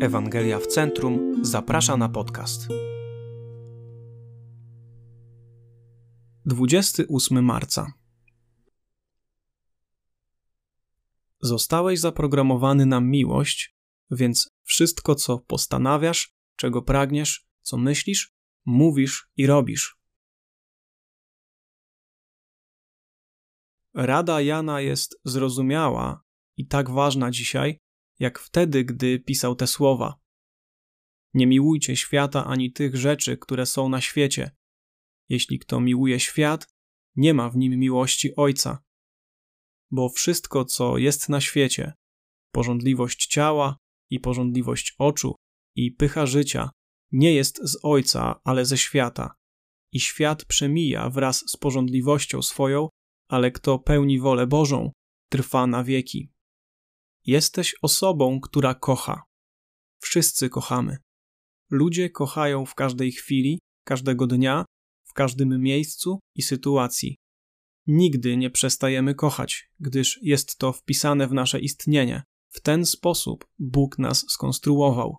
Ewangelia w Centrum zaprasza na podcast. 28 marca. Zostałeś zaprogramowany na miłość, więc wszystko, co postanawiasz, czego pragniesz, co myślisz, mówisz i robisz. Rada Jana jest zrozumiała i tak ważna dzisiaj, jak wtedy, gdy pisał te słowa. Nie miłujcie świata ani tych rzeczy, które są na świecie. Jeśli kto miłuje świat, nie ma w nim miłości Ojca. Bo wszystko, co jest na świecie, porządliwość ciała i porządliwość oczu i pycha życia, nie jest z Ojca, ale ze świata. I świat przemija wraz z porządliwością swoją, ale kto pełni wolę Bożą, trwa na wieki. Jesteś osobą, która kocha. Wszyscy kochamy. Ludzie kochają w każdej chwili, każdego dnia, w każdym miejscu i sytuacji. Nigdy nie przestajemy kochać, gdyż jest to wpisane w nasze istnienie. W ten sposób Bóg nas skonstruował.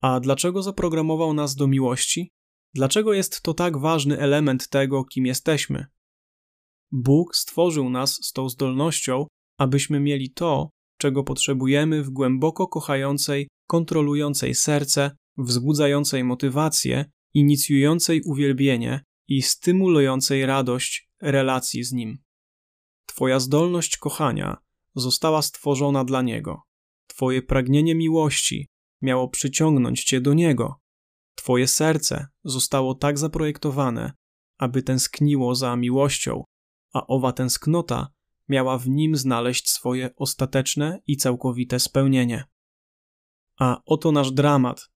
A dlaczego zaprogramował nas do miłości? Dlaczego jest to tak ważny element tego, kim jesteśmy? Bóg stworzył nas z tą zdolnością, abyśmy mieli to, czego potrzebujemy w głęboko kochającej, kontrolującej serce, wzbudzającej motywację, inicjującej uwielbienie i stymulującej radość relacji z Nim. Twoja zdolność kochania została stworzona dla Niego. Twoje pragnienie miłości miało przyciągnąć Cię do Niego. Twoje serce zostało tak zaprojektowane, aby tęskniło za miłością, a owa tęsknota miała w nim znaleźć swoje ostateczne i całkowite spełnienie. A oto nasz dramat.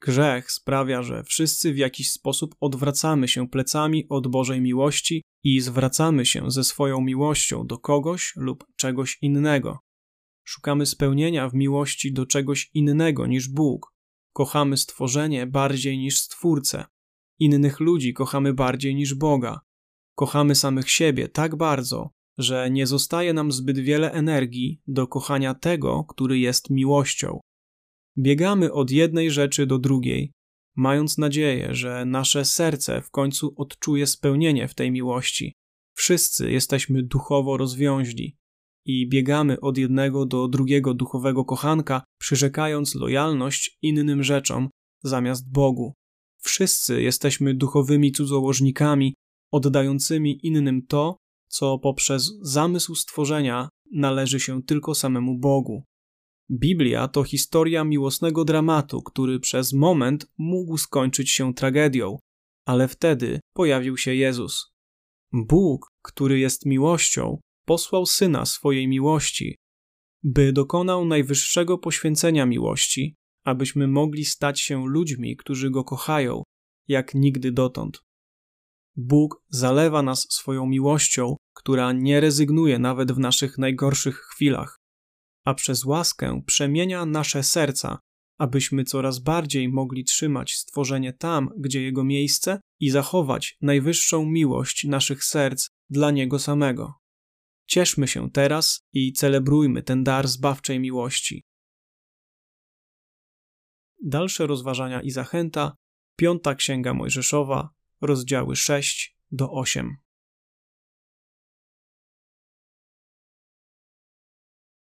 Grzech sprawia, że wszyscy w jakiś sposób odwracamy się plecami od Bożej miłości i zwracamy się ze swoją miłością do kogoś lub czegoś innego. Szukamy spełnienia w miłości do czegoś innego niż Bóg. Kochamy stworzenie bardziej niż Stwórcę. Innych ludzi kochamy bardziej niż Boga. Kochamy samych siebie tak bardzo, że nie zostaje nam zbyt wiele energii do kochania tego, który jest miłością. Biegamy od jednej rzeczy do drugiej, mając nadzieję, że nasze serce w końcu odczuje spełnienie w tej miłości. Wszyscy jesteśmy duchowo rozwiąźli i biegamy od jednego do drugiego duchowego kochanka, przyrzekając lojalność innym rzeczom zamiast Bogu. Wszyscy jesteśmy duchowymi cudzołożnikami, oddającymi innym to, co poprzez zamysł stworzenia należy się tylko samemu Bogu. Biblia to historia miłosnego dramatu, który przez moment mógł skończyć się tragedią, ale wtedy pojawił się Jezus. Bóg, który jest miłością, posłał syna swojej miłości, by dokonał najwyższego poświęcenia miłości, abyśmy mogli stać się ludźmi, którzy go kochają, jak nigdy dotąd. Bóg zalewa nas swoją miłością, która nie rezygnuje nawet w naszych najgorszych chwilach, a przez łaskę przemienia nasze serca, abyśmy coraz bardziej mogli trzymać stworzenie tam, gdzie jego miejsce i zachować najwyższą miłość naszych serc dla niego samego. Cieszmy się teraz i celebrujmy ten dar zbawczej miłości. Dalsze rozważania i zachęta, piąta księga Mojżeszowa, rozdziały 6 do 8.